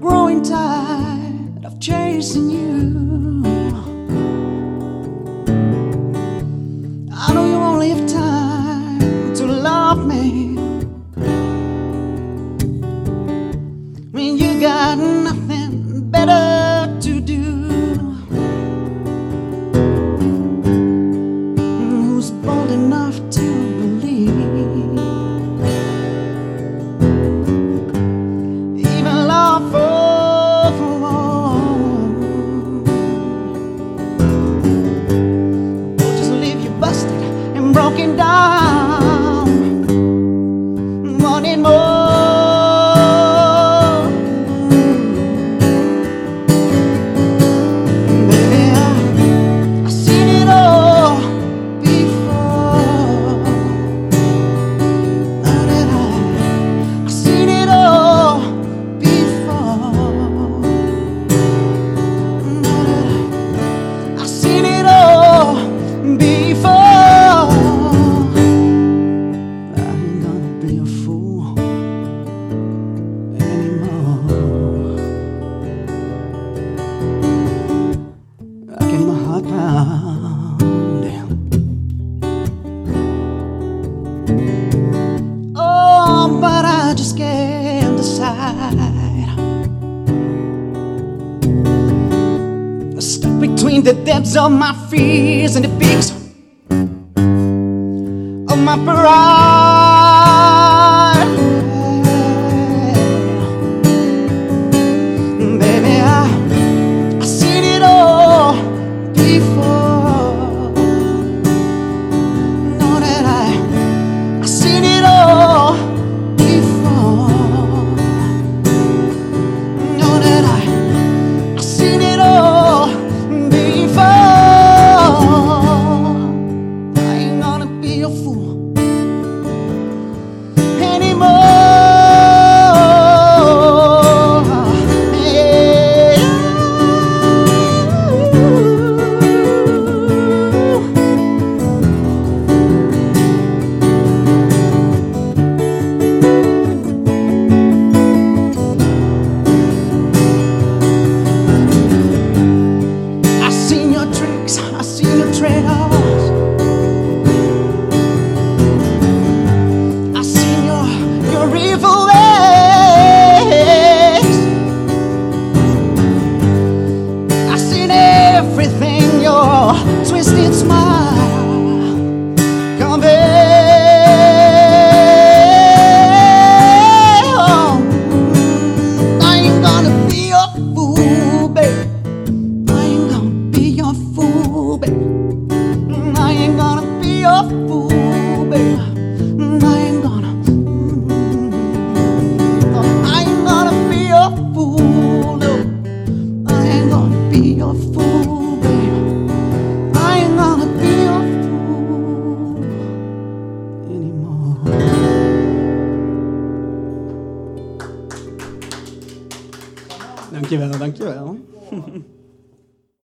Growing tired of chasing you. I know you only have time to love me. When you got nothing better to do, who's bold enough to? broken down. the depths of my fears and the peaks. tracks, I see your trails. I see your your evil ways. I see everything your twisted smile conveys. fool. Dankjewel, dankjewel.